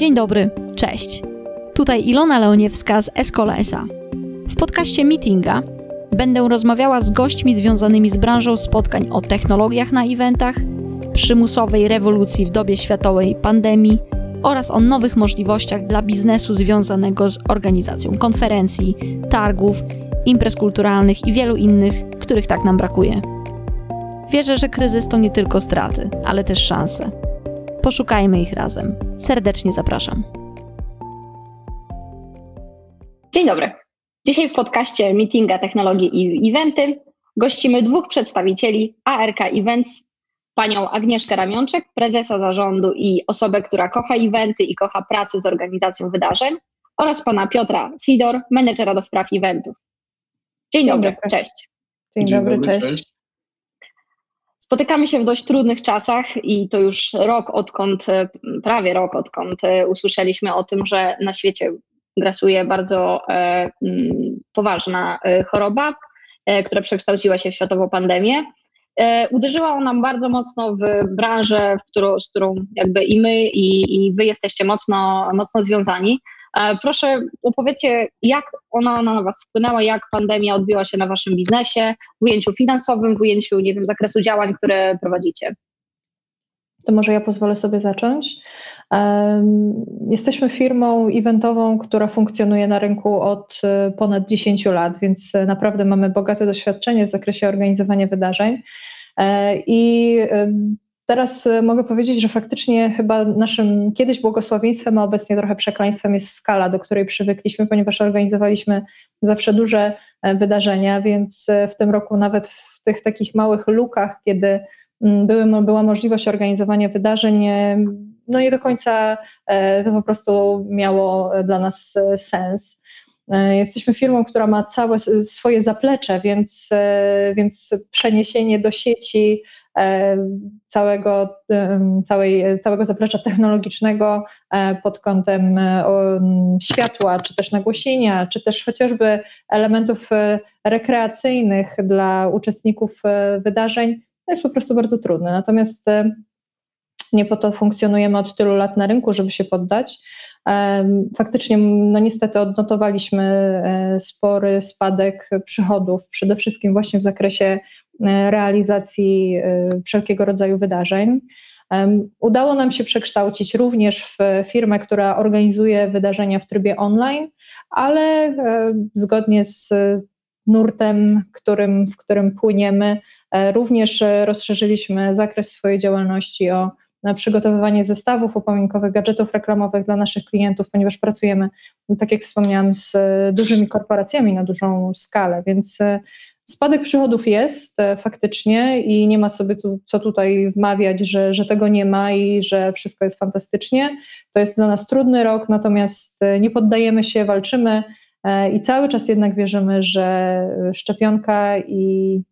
Dzień dobry, cześć. Tutaj Ilona Leoniewska z Escola SA. W podcaście Meetinga będę rozmawiała z gośćmi związanymi z branżą spotkań o technologiach na eventach, przymusowej rewolucji w dobie światowej pandemii oraz o nowych możliwościach dla biznesu związanego z organizacją konferencji, targów, imprez kulturalnych i wielu innych, których tak nam brakuje. Wierzę, że kryzys to nie tylko straty, ale też szanse. Poszukajmy ich razem. Serdecznie zapraszam. Dzień dobry. Dzisiaj w podcaście Meetinga Technologii i Eventy gościmy dwóch przedstawicieli ARK Events, panią Agnieszkę Ramionczek, prezesa zarządu i osobę, która kocha eventy i kocha pracę z organizacją wydarzeń oraz pana Piotra Sidor, menedżera do spraw eventów. Dzień, Dzień dobry. dobry, cześć. Dzień, Dzień dobry, cześć. cześć. Spotykamy się w dość trudnych czasach i to już rok, odkąd, prawie rok, odkąd usłyszeliśmy o tym, że na świecie grasuje bardzo e, poważna e, choroba, e, która przekształciła się w światową pandemię. Uderzyła ona bardzo mocno w branżę, w którą, z którą jakby i my, i, i wy jesteście mocno, mocno związani. Proszę opowiedzcie, jak ona na Was wpłynęła, jak pandemia odbiła się na Waszym biznesie, w ujęciu finansowym, w ujęciu, nie wiem, zakresu działań, które prowadzicie. To może ja pozwolę sobie zacząć. Jesteśmy firmą eventową, która funkcjonuje na rynku od e, ponad 10 lat, więc e, naprawdę mamy bogate doświadczenie w zakresie organizowania wydarzeń. E, I teraz mogę powiedzieć, że faktycznie chyba naszym kiedyś błogosławieństwem, a obecnie trochę przekleństwem jest skala, do której przywykliśmy, ponieważ organizowaliśmy zawsze duże wydarzenia, więc w tym roku nawet w tych takich małych lukach, kiedy mm, były, była możliwość organizowania wydarzeń, no nie do końca e, to po prostu miało dla nas e, sens. E, jesteśmy firmą, która ma całe swoje zaplecze, więc, więc przeniesienie do sieci całego, całej, całego zaplecza technologicznego pod kątem światła, czy też nagłośnienia, czy też chociażby elementów rekreacyjnych dla uczestników wydarzeń, jest po prostu bardzo trudne. Natomiast nie po to funkcjonujemy od tylu lat na rynku, żeby się poddać. Faktycznie, no niestety, odnotowaliśmy e, spory spadek przychodów, przede wszystkim właśnie w zakresie e, realizacji e, wszelkiego rodzaju wydarzeń. Udało nam się przekształcić również w firmę, która organizuje wydarzenia w trybie online, ale zgodnie z nurtem, którym, w którym płyniemy, również rozszerzyliśmy zakres swojej działalności o na przygotowywanie zestawów upamiętkowych, gadżetów reklamowych dla naszych klientów, ponieważ pracujemy, tak jak wspomniałam, z dużymi korporacjami na dużą skalę, więc e, spadek przychodów jest e, faktycznie i nie ma sobie tu, co tutaj wmawiać, że, że tego nie ma i że wszystko jest fantastycznie. To jest dla nas trudny rok, natomiast e, nie poddajemy się, walczymy i cały czas jednak wierzymy, że szczepionka i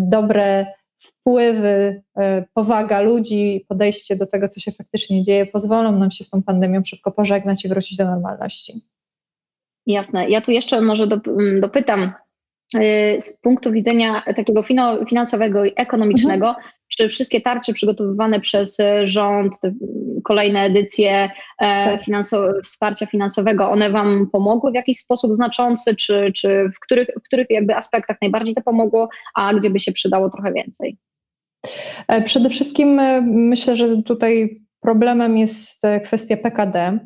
dobre wpływy, e, powaga ludzi, podejście do tego, co się faktycznie dzieje, pozwolą nam się z tą pandemią szybko pożegnać i wrócić do normalności. Jasne. Ja tu jeszcze może mm, dopytam e, z punktu widzenia takiego finansowego i ekonomicznego, mhm. Czy wszystkie tarcze przygotowywane przez rząd, te kolejne edycje e, tak. finansowe, wsparcia finansowego, one Wam pomogły w jakiś sposób znaczący, czy, czy w, których, w których jakby aspektach najbardziej to pomogło, a gdzie by się przydało trochę więcej? E, przede wszystkim e, myślę, że tutaj problemem jest kwestia PKD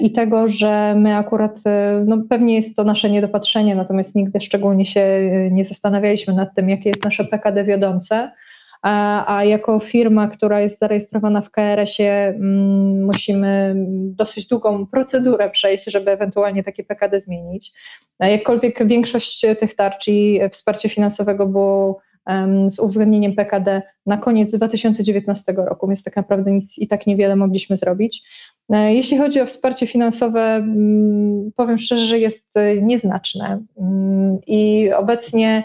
i tego, że my akurat, no pewnie jest to nasze niedopatrzenie, natomiast nigdy szczególnie się nie zastanawialiśmy nad tym, jakie jest nasze PKD wiodące a, jako firma, która jest zarejestrowana w KRS-ie, mm, musimy dosyć długą procedurę przejść, żeby ewentualnie takie PKD zmienić. Jakkolwiek większość tych tarcz i wsparcia finansowego było z uwzględnieniem PKD na koniec 2019 roku, więc tak naprawdę nic i tak niewiele mogliśmy zrobić. E, jeśli chodzi o wsparcie finansowe, mm, powiem szczerze, że jest nieznaczne mm, i obecnie E,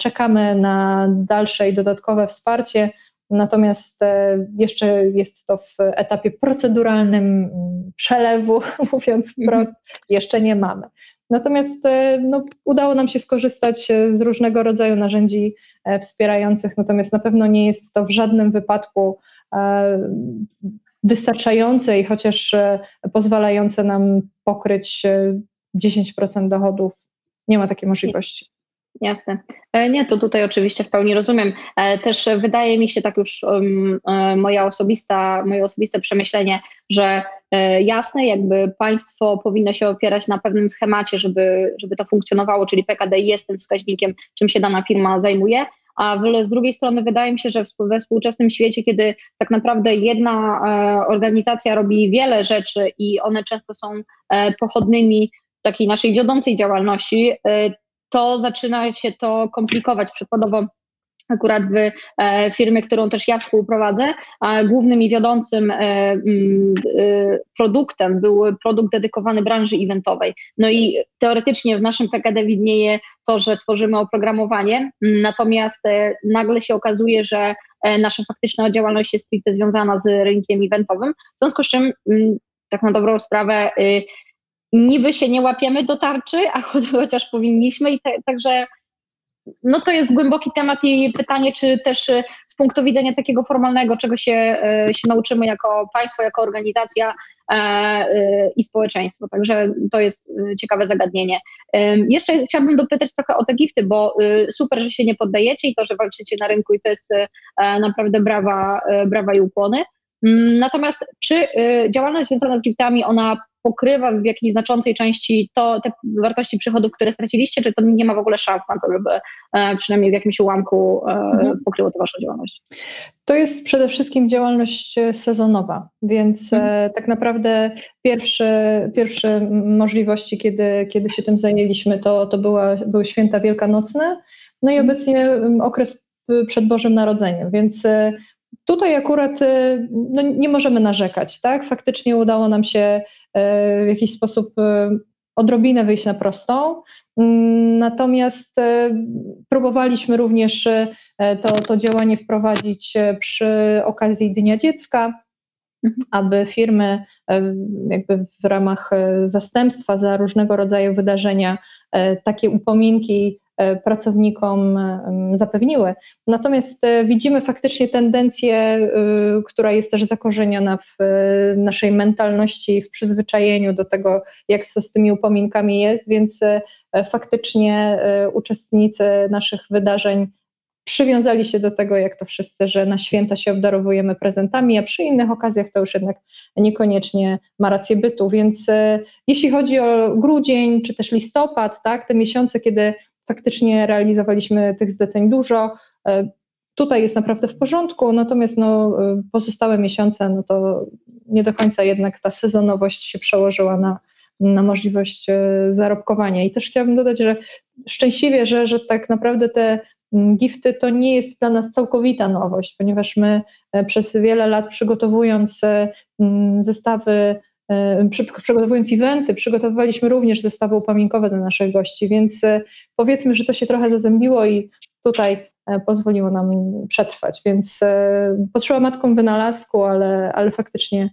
czekamy na dalsze i dodatkowe wsparcie, natomiast e, jeszcze jest to w etapie proceduralnym mm, przelewu, mówiąc mhm. wprost, jeszcze nie mamy. Natomiast e, no, udało nam się skorzystać z różnego rodzaju narzędzi wspierających, natomiast na pewno nie jest to w żadnym wypadku wystarczające i chociaż pozwalające nam pokryć 10% dochodów. Nie ma takiej możliwości. Jasne. E, nie, to tutaj oczywiście w pełni rozumiem. E, też wydaje mi się tak już um, e, moja osobista, moje osobiste przemyślenie, że jasne, jakby państwo powinno się opierać na pewnym schemacie, żeby, żeby to funkcjonowało, czyli PKD jest tym wskaźnikiem, czym się dana firma zajmuje, a z drugiej strony wydaje mi się, że we współczesnym świecie, kiedy tak naprawdę jedna organizacja robi wiele rzeczy i one często są pochodnymi takiej naszej wiodącej działalności, to zaczyna się to komplikować. Przykładowo akurat w e, firmie, którą też ja współprowadzę, głównym i wiodącym e, mm, e, produktem był produkt dedykowany branży eventowej. No i teoretycznie w naszym PKD widnieje to, że tworzymy oprogramowanie, natomiast nagle się okazuje, że nasza faktyczna działalność jest stricte związana z rynkiem eventowym, w związku z czym mm, tak na dobrą sprawę y, niby się nie łapiemy do tarczy, a chociaż powinniśmy i te, także no to jest głęboki temat i pytanie, czy też e, z punktu widzenia takiego formalnego, czego się, e, się nauczymy jako państwo, jako organizacja e, i społeczeństwo. Także to jest ciekawe zagadnienie. Jeszcze chciałabym dopytać trochę o te gifty, bo super, że się nie poddajecie i to, że walczycie na rynku i to jest naprawdę brawa, brawa i ukłony. Mm, natomiast czy działalność związana z giftami, ona pokrywa w jakiejś znaczącej części to, te wartości przychodów, które straciliście, czy to nie ma w ogóle szans na to, żeby e, przynajmniej w jakimś ułamku e, mhm. pokryło to waszą działalność? To jest przede wszystkim działalność e, sezonowa, więc mhm. tak naprawdę pierwsze, pierwsze możliwości, kiedy, kiedy się tym zajęliśmy, to, to była, były święta wielkanocne, no i mhm. obecnie okres przed Bożym Narodzeniem, więc Tutaj akurat no, nie możemy narzekać, tak? Faktycznie udało nam się E, w jakiś sposób e, odrobinę wyjść na prostą. Mm, natomiast próbowaliśmy również to, to działanie wprowadzić przy okazji Dnia Dziecka, mhm. aby firmy jakby w ramach zastępstwa za różnego rodzaju wydarzenia takie upominki pracownikom e, zapewniły. Natomiast e, widzimy faktycznie tendencję, która jest też zakorzeniona w naszej mentalności, w przyzwyczajeniu do tego, jak z tymi upominkami jest, więc faktycznie uczestnicy naszych wydarzeń przywiązali się do tego, jak to wszyscy, że na święta się obdarowujemy prezentami, a przy innych okazjach to już jednak niekoniecznie ma rację bytu. Więc jeśli chodzi o grudzień czy też listopad, tak, te miesiące, kiedy faktycznie realizowaliśmy tych zleceń dużo. E, tutaj jest naprawdę w porządku, natomiast no, e, pozostałe miesiące, no to nie do końca jednak ta sezonowość się przełożyła na, na możliwość e, zarobkowania. I też chciałabym dodać, że szczęśliwie, że, że tak naprawdę te gifty to nie jest dla nas całkowita nowość, ponieważ my przez wiele lat przygotowując zestawy przygotowując eventy, przygotowywaliśmy również zestawy upamiętnikowe dla naszych gości, więc e, powiedzmy, że to się trochę zazębiło i tutaj e, pozwoliło nam przetrwać. Więc potrzeba matką wynalazku, ale, ale faktycznie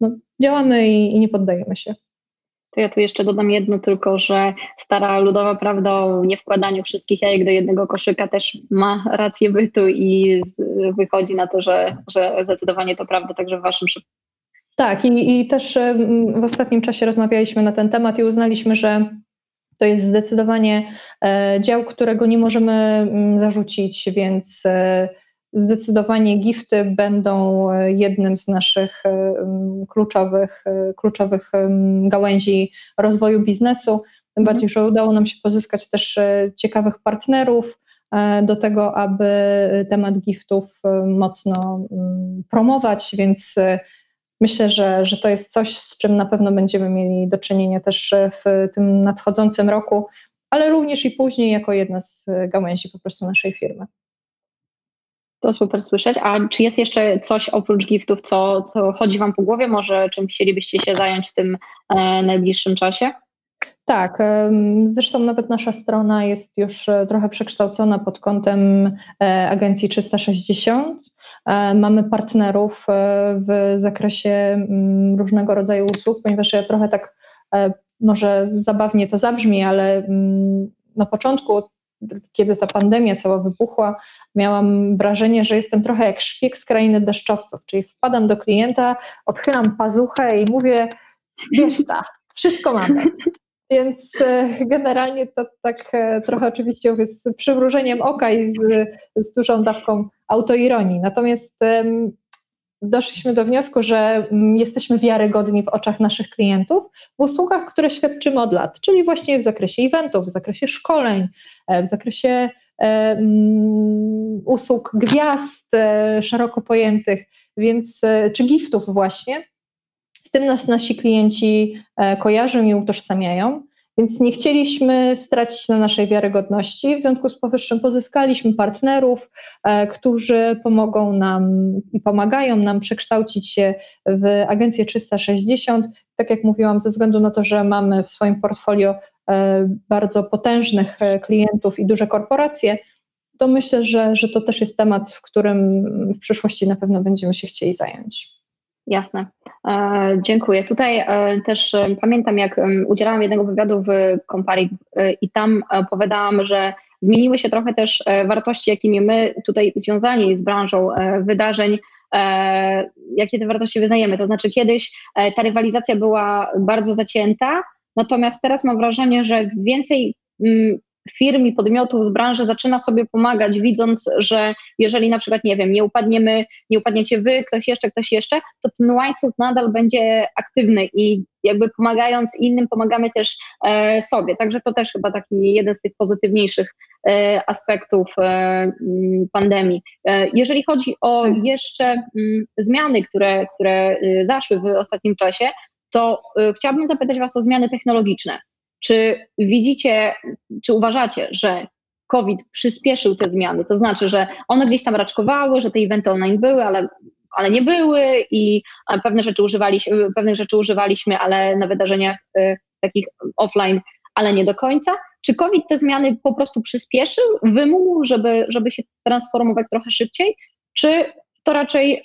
no, działamy i, i nie poddajemy się. To ja tu jeszcze dodam jedno tylko, że stara ludowa prawda o niewkładaniu wszystkich jajek do jednego koszyka też ma rację bytu i wychodzi na to, że, że zdecydowanie to prawda także w waszym przypadku. Tak, i, i też w ostatnim czasie rozmawialiśmy na ten temat i uznaliśmy, że to jest zdecydowanie e, dział, którego nie możemy zarzucić, więc e, zdecydowanie gifty będą e, jednym z naszych kluczowych, kluczowych gałęzi rozwoju biznesu. Tym bardziej, mhm. że udało nam się pozyskać też ciekawych partnerów do tego, aby temat giftów mocno promować, więc Myślę, że, że to jest coś, z czym na pewno będziemy mieli do czynienia też w tym nadchodzącym roku, ale również i później jako jedna z gałęzi po prostu naszej firmy. To super słyszeć. A czy jest jeszcze coś oprócz giftów, co, co chodzi Wam po głowie? Może czym chcielibyście się zająć w tym e, najbliższym czasie? Tak, zresztą nawet nasza strona jest już e, trochę przekształcona pod kątem e, agencji 360. E, mamy partnerów w zakresie mm, różnego rodzaju usług, ponieważ ja trochę tak może zabawnie to zabrzmi, ale mm, na początku kiedy ta pandemia cała wybuchła, miałam wrażenie, że jestem trochę jak szpieg z krainy deszczowców, czyli wpadam do klienta, odchylam pazuchę i mówię, wiesz ta, wszystko mamy. Więc e, generalnie to tak e, trochę oczywiście z przymrużeniem oka i z, z dużą dawką autoironii. Natomiast doszliśmy do wniosku, że jesteśmy wiarygodni w oczach naszych klientów w usługach, które świadczymy od lat, czyli właśnie w zakresie eventów, w zakresie szkoleń, e, w zakresie usług gwiazd szeroko pojętych, więc czy giftów właśnie. Z tym nas nasi klienci e, kojarzą i utożsamiają, więc nie chcieliśmy stracić na naszej wiarygodności. W związku z powyższym pozyskaliśmy partnerów, e, którzy pomogą nam i pomagają nam przekształcić się w agencję 360. Tak jak mówiłam, ze względu na to, że mamy w swoim portfolio e, bardzo potężnych klientów i duże korporacje, to myślę, że, że to też jest temat, którym w przyszłości na pewno będziemy się chcieli zająć. Jasne. E, dziękuję. Tutaj e, też e, pamiętam, jak udzielałam jednego wywiadu w Compari i tam opowiadałam, że zmieniły się trochę też wartości, jakimi my tutaj związani z branżą wydarzeń, jakie te wartości wyznajemy. To znaczy kiedyś ta rywalizacja była bardzo zacięta, natomiast teraz mam wrażenie, że więcej firm i podmiotów z branży zaczyna sobie pomagać, widząc, że jeżeli na przykład, nie wiem, nie upadniemy, nie upadniecie wy, ktoś jeszcze, ktoś jeszcze, to ten łańcuch nadal będzie aktywny i jakby pomagając innym, pomagamy też e, sobie. Także to też chyba taki jeden z tych pozytywniejszych e, aspektów e, mm, pandemii. E, jeżeli chodzi o jeszcze m, mm, zmiany, które, które y, zaszły w ostatnim czasie, to y, chciałabym zapytać Was o zmiany technologiczne. Czy widzicie, czy uważacie, że COVID przyspieszył te zmiany? To znaczy, że one gdzieś tam raczkowały, że te eventy online były, ale, ale nie były i pewne rzeczy używaliśmy, pewnych rzeczy używaliśmy, ale na wydarzeniach y, takich offline, ale nie do końca. Czy COVID te zmiany po prostu przyspieszył, wymógł, żeby, żeby się transformować trochę szybciej? Czy to raczej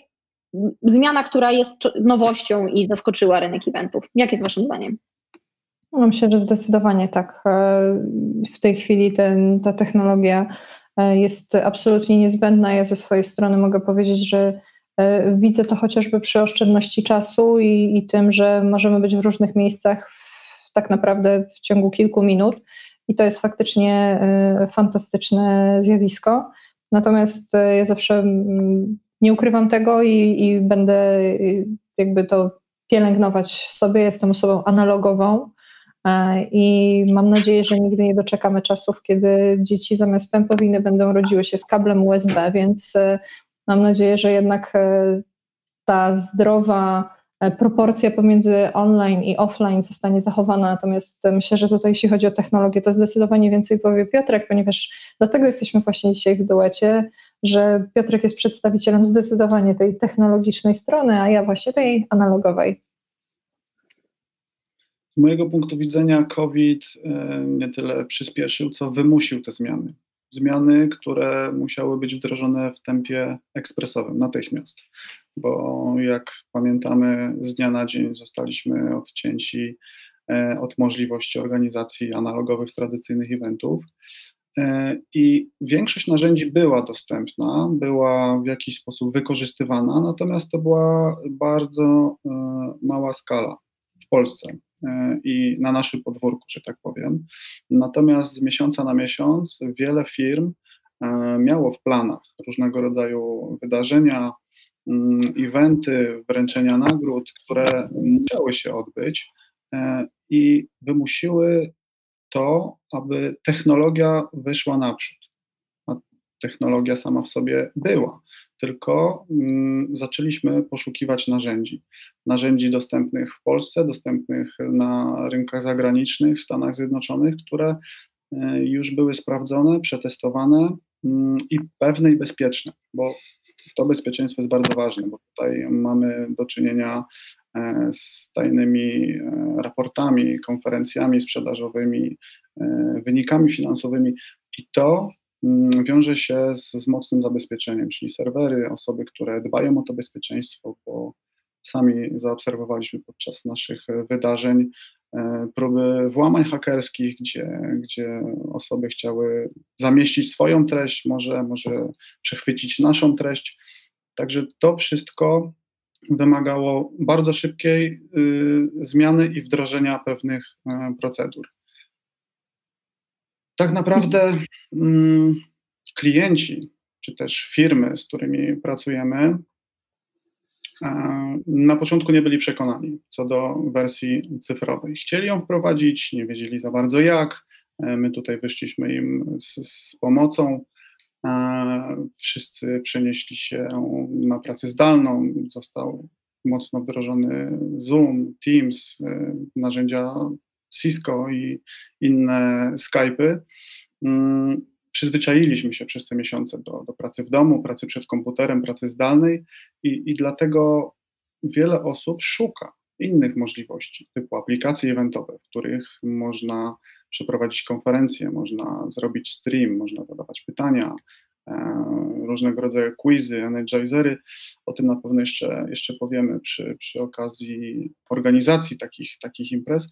zmiana, która jest nowością i zaskoczyła rynek eventów? Jak jest Waszym zdaniem? Myślę, że zdecydowanie tak. E, w tej chwili ten, ta technologia e, jest absolutnie niezbędna. Ja ze swojej strony mogę powiedzieć, że e, widzę to chociażby przy oszczędności czasu i, i tym, że możemy być w różnych miejscach w, tak naprawdę w ciągu kilku minut. I to jest faktycznie fantastyczne zjawisko. Natomiast ja zawsze mm, nie ukrywam tego i, i będę jakby to pielęgnować sobie. Jestem osobą analogową I mam nadzieję, że nigdy nie doczekamy czasów, kiedy dzieci zamiast pępowiny będą rodziły się z kablem USB, więc e, mam nadzieję, że jednak e, ta zdrowa proporcja pomiędzy online i offline zostanie zachowana. Natomiast myślę, że tutaj, jeśli chodzi o technologię, to zdecydowanie więcej powie Piotrek, ponieważ dlatego jesteśmy właśnie dzisiaj w duecie, że Piotrek jest przedstawicielem zdecydowanie tej technologicznej strony, a ja właśnie tej analogowej. Z mojego punktu widzenia COVID e, nie tyle przyspieszył, co wymusił te zmiany. Zmiany, które musiały być wdrożone w tempie ekspresowym, natychmiast, bo jak pamiętamy, z dnia na dzień zostaliśmy odcięci e, od możliwości organizacji analogowych, tradycyjnych eventów. E, I większość narzędzi była dostępna, była w jakiś sposób wykorzystywana, natomiast to była bardzo mała skala w Polsce. E, i na naszym podwórku, że tak powiem. Natomiast z miesiąca na miesiąc wiele firm e, miało w planach różnego rodzaju wydarzenia, mm, eventy, wręczenia nagród, które musiały się odbyć e, i wymusiły to, aby technologia wyszła naprzód. Technologia sama w sobie była tylko mm, zaczęliśmy poszukiwać narzędzi. Narzędzi dostępnych w Polsce, dostępnych na rynkach zagranicznych, w Stanach Zjednoczonych, które e, już były sprawdzone, przetestowane mm, i pewne i bezpieczne, bo to bezpieczeństwo jest bardzo ważne, bo tutaj mamy do czynienia e, z tajnymi e, raportami, konferencjami sprzedażowymi, wynikami finansowymi i to wiąże się z, z mocnym zabezpieczeniem, czyli serwery, osoby, które dbają o to bezpieczeństwo, bo sami zaobserwowaliśmy podczas naszych wydarzeń, próby włamań hakerskich, gdzie, gdzie osoby chciały zamieścić swoją treść, może, może przechwycić naszą treść. Także to wszystko wymagało bardzo szybkiej y, zmiany i wdrożenia pewnych y, procedur. Tak naprawdę y, klienci, czy też firmy, z którymi pracujemy, na początku nie byli przekonani co do wersji cyfrowej. Chcieli ją wprowadzić, nie wiedzieli za bardzo jak. E, my tutaj wyszliśmy im z, z pomocą. Wszyscy przenieśli się na pracę zdalną. Został mocno wdrożony Zoom, Teams, e, narzędzia Cisco i inne Skype'y. Mm, przyzwyczailiśmy się przez te miesiące do, do pracy w domu, pracy przed komputerem, pracy zdalnej i, i dlatego wiele osób szuka innych możliwości, typu aplikacje eventowe, w których można przeprowadzić konferencje, można zrobić stream, można zadawać pytania, e, różnego rodzaju quizy, energizery. O tym na pewno jeszcze, jeszcze powiemy przy, przy okazji organizacji takich, takich imprez.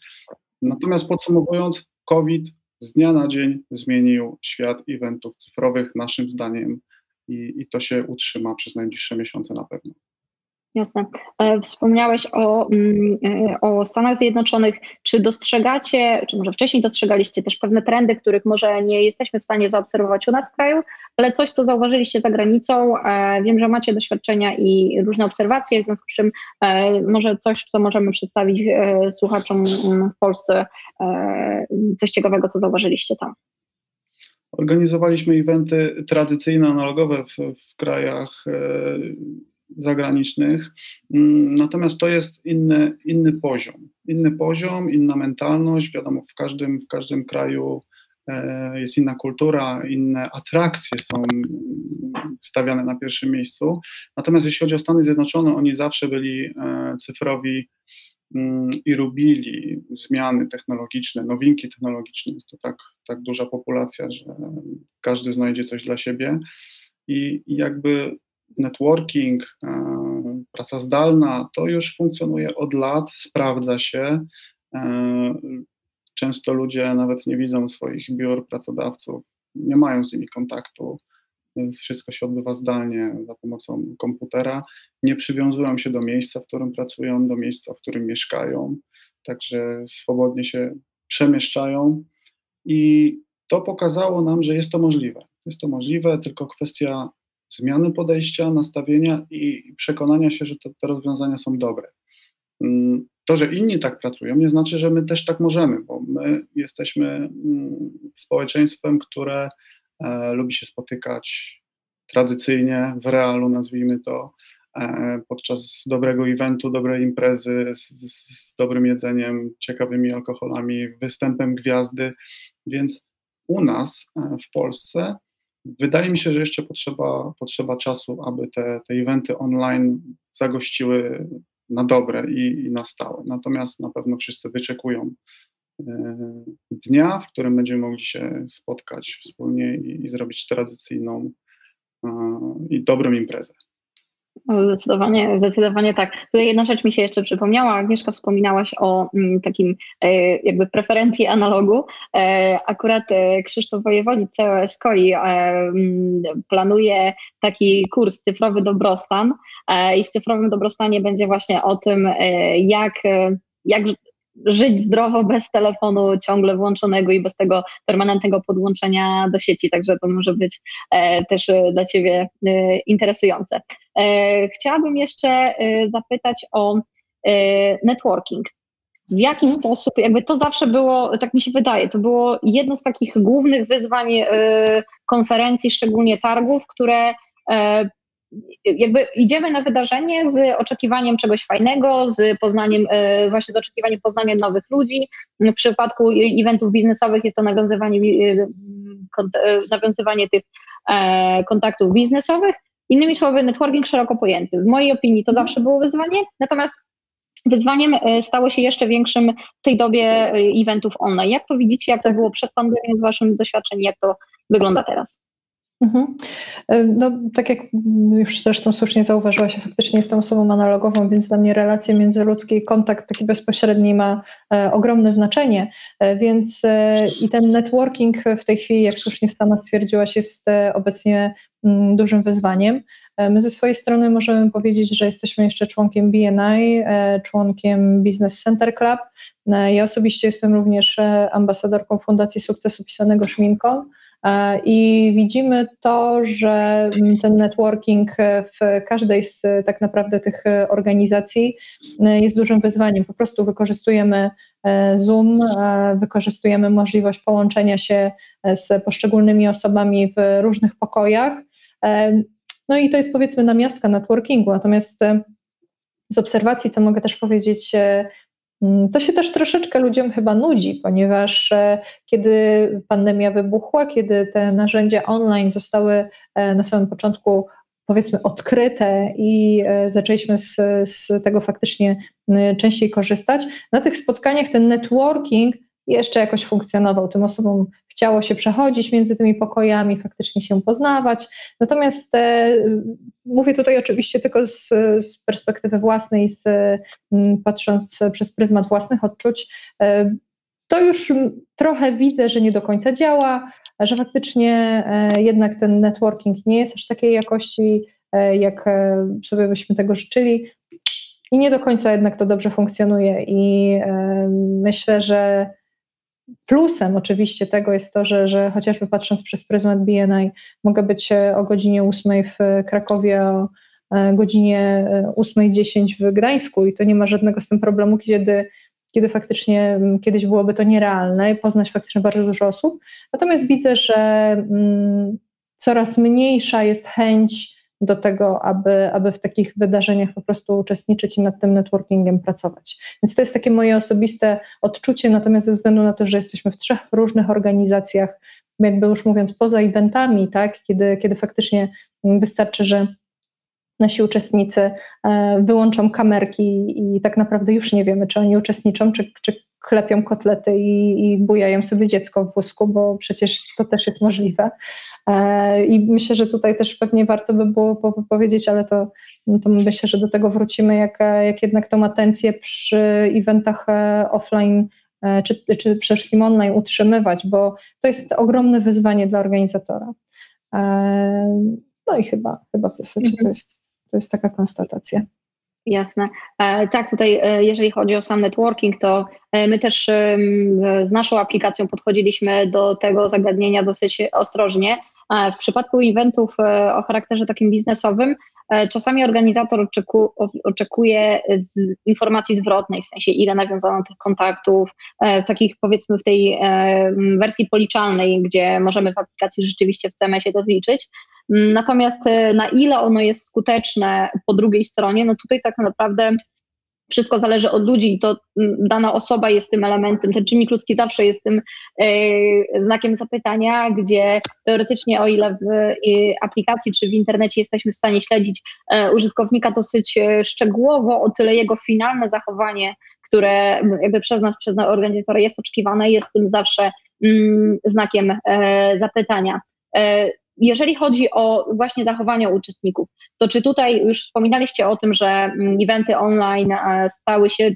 Natomiast podsumowując, COVID z dnia na dzień zmienił świat eventów cyfrowych, naszym zdaniem, i, i to się utrzyma przez najbliższe miesiące na pewno. Jasne. E, wspomniałeś o, mm, e, o Stanach Zjednoczonych. Czy dostrzegacie, czy może wcześniej dostrzegaliście też pewne trendy, których może nie jesteśmy w stanie zaobserwować u nas w kraju, ale coś, co zauważyliście za granicą? E, wiem, że macie doświadczenia i różne obserwacje, w związku z czym może coś, co możemy przedstawić słuchaczom mm, w Polsce, coś ciekawego, co zauważyliście tam. Organizowaliśmy eventy tradycyjne, analogowe w, w krajach zagranicznych. Mm, natomiast to jest inny, inny poziom. Inny poziom, inna mentalność. Wiadomo, w każdym, w każdym kraju e, jest inna kultura, inne atrakcje są stawiane na pierwszym miejscu. Natomiast jeśli chodzi o Stany Zjednoczone, oni zawsze byli e, cyfrowi mm, i lubili zmiany technologiczne, nowinki technologiczne. Jest to tak, tak duża populacja, że każdy znajdzie coś dla siebie. I jakby networking, e, praca zdalna, to już funkcjonuje od lat, sprawdza się. E, często ludzie nawet nie widzą swoich biur pracodawców, nie mają z nimi kontaktu. Wszystko się odbywa zdalnie za pomocą komputera. Nie przywiązują się do miejsca, w którym pracują, do miejsca, w którym mieszkają, także swobodnie się przemieszczają. I to pokazało nam, że jest to możliwe. Jest to możliwe, tylko kwestia zmiany podejścia, nastawienia i przekonania się, że te, te rozwiązania są dobre. Mm, to, że inni tak pracują, nie znaczy, że my też tak możemy, bo my jesteśmy mm, społeczeństwem, które e, lubi się spotykać tradycyjnie, w realu, nazwijmy to, e, podczas dobrego eventu, dobrej imprezy, z, z, dobrym jedzeniem, ciekawymi alkoholami, występem gwiazdy. Więc u nas e, w Polsce Wydaje mi się, że jeszcze potrzeba, potrzeba czasu, aby te, te eventy online zagościły na dobre i, i na stałe. Natomiast na pewno wszyscy wyczekują e, dnia, w którym będziemy mogli się spotkać wspólnie i, i zrobić tradycyjną e, i dobrą imprezę. No, zdecydowanie, zdecydowanie tak. Tutaj jedna rzecz mi się jeszcze przypomniała. Agnieszka, wspominałaś o mm, takim e, jakby preferencji analogu. E, akurat e, Krzysztof Wojewodzi COS Koli mm, planuje taki kurs Cyfrowy Dobrostan i w Cyfrowym Dobrostanie będzie właśnie o tym, jak jak żyć zdrowo bez telefonu ciągle włączonego i bez tego permanentnego podłączenia do sieci, także to może być e, też e, dla Ciebie e, interesujące. Chciałabym jeszcze zapytać o networking. W jaki mhm. sposób, jakby to zawsze było, tak mi się wydaje, to było jedno z takich głównych wyzwań konferencji, szczególnie targów, które jakby idziemy na wydarzenie z oczekiwaniem czegoś fajnego, z poznaniem, e, właśnie z oczekiwaniem poznania nowych ludzi. W przypadku eventów biznesowych jest to nawiązywanie, e, e, nawiązywanie tych kontaktów biznesowych. Innymi słowy, networking szeroko pojęty. W mojej opinii to zawsze było wyzwanie, natomiast wyzwaniem stało się jeszcze większym w tej dobie eventów online. Jak to widzicie, jak to było przed pandemią z Waszym doświadczeniem, jak to wygląda teraz? Mhm. E, no, tak jak już zresztą słusznie zauważyłaś, faktycznie jestem osobą analogową, więc dla mnie relacje międzyludzkie i kontakt taki bezpośredni ma e, ogromne znaczenie. E, więc i ten networking w tej chwili, jak słusznie sama stwierdziłaś, jest obecnie mm, dużym wyzwaniem. My ze swojej strony możemy powiedzieć, że jesteśmy jeszcze członkiem BNI, członkiem Business Center Club. Ja osobiście jestem również ambasadorką Fundacji Sukcesu pisanego Szminką. E, I widzimy to, że ten networking w każdej z tak naprawdę tych organizacji e, jest dużym wyzwaniem. Po prostu wykorzystujemy e, Zoom, wykorzystujemy możliwość połączenia się z poszczególnymi osobami w różnych pokojach. No i to jest powiedzmy namiastka networkingu. Natomiast z obserwacji, co mogę też powiedzieć, to się też troszeczkę ludziom chyba nudzi, ponieważ e, kiedy pandemia wybuchła, kiedy te narzędzia online zostały e, na samym początku powiedzmy odkryte i e, zaczęliśmy z, z tego faktycznie częściej korzystać, na tych spotkaniach ten networking jeszcze jakoś funkcjonował. Tym osobom chciało się przechodzić między tymi pokojami, faktycznie się poznawać. Natomiast e, mówię tutaj oczywiście tylko z, z perspektywy własnej, z, patrząc przez pryzmat własnych odczuć, e, to już trochę widzę, że nie do końca działa, że faktycznie e, jednak ten networking nie jest aż takiej jakości, e, jak e, sobie byśmy tego życzyli. I nie do końca jednak to dobrze funkcjonuje. I e, myślę, że Plusem oczywiście tego jest to, że, że chociażby patrząc przez pryzmat BNI, mogę być e, o godzinie 8 w Krakowie, o e, godzinie 8.10 e, w Gdańsku i to nie ma żadnego z tym problemu, kiedy, kiedy faktycznie kiedyś byłoby to nierealne i poznać faktycznie bardzo dużo osób. Natomiast widzę, że mm, coraz mniejsza jest chęć do tego, aby, aby w takich wydarzeniach po prostu uczestniczyć i nad tym networkingiem pracować. Więc to jest takie moje osobiste odczucie, natomiast ze względu na to, że jesteśmy w trzech różnych organizacjach, jakby już mówiąc poza eventami, tak, kiedy, kiedy faktycznie wystarczy, że nasi uczestnicy e, wyłączą kamerki i tak naprawdę już nie wiemy, czy oni uczestniczą, czy, czy klepią kotlety i, i bujają sobie dziecko w wózku, bo przecież to też jest możliwe. E, I myślę, że tutaj też pewnie warto by było powiedzieć, ale to, to myślę, że do tego wrócimy, jak, jak jednak tą atencję przy eventach e, offline czy, czy przede wszystkim online utrzymywać, bo to jest ogromne wyzwanie dla organizatora. No i chyba, chyba w zasadzie to, mhm. jest, to jest taka konstatacja. Jasne. E, tak, tutaj e, jeżeli chodzi o sam networking, to e, my też z naszą aplikacją podchodziliśmy do tego zagadnienia dosyć ostrożnie. W przypadku eventów o charakterze takim biznesowym, czasami organizator oczeku, oczekuje informacji zwrotnej, w sensie ile nawiązano tych kontaktów, takich powiedzmy w tej wersji policzalnej, gdzie możemy w aplikacji rzeczywiście w CMS-ie to zliczyć. Natomiast e, na ile ono jest skuteczne po drugiej stronie, no tutaj tak naprawdę wszystko zależy od ludzi i to dana osoba jest tym elementem, ten czynnik ludzki zawsze jest tym e, znakiem zapytania, gdzie teoretycznie o ile w e, aplikacji czy w internecie jesteśmy w stanie śledzić e, użytkownika dosyć e, szczegółowo, o tyle jego finalne zachowanie, które jakby przez nas, przez organizatora jest oczekiwane, jest tym zawsze mm, znakiem zapytania jeżeli chodzi o właśnie zachowania uczestników, to czy tutaj już wspominaliście o tym, że mm, eventy online e, stały się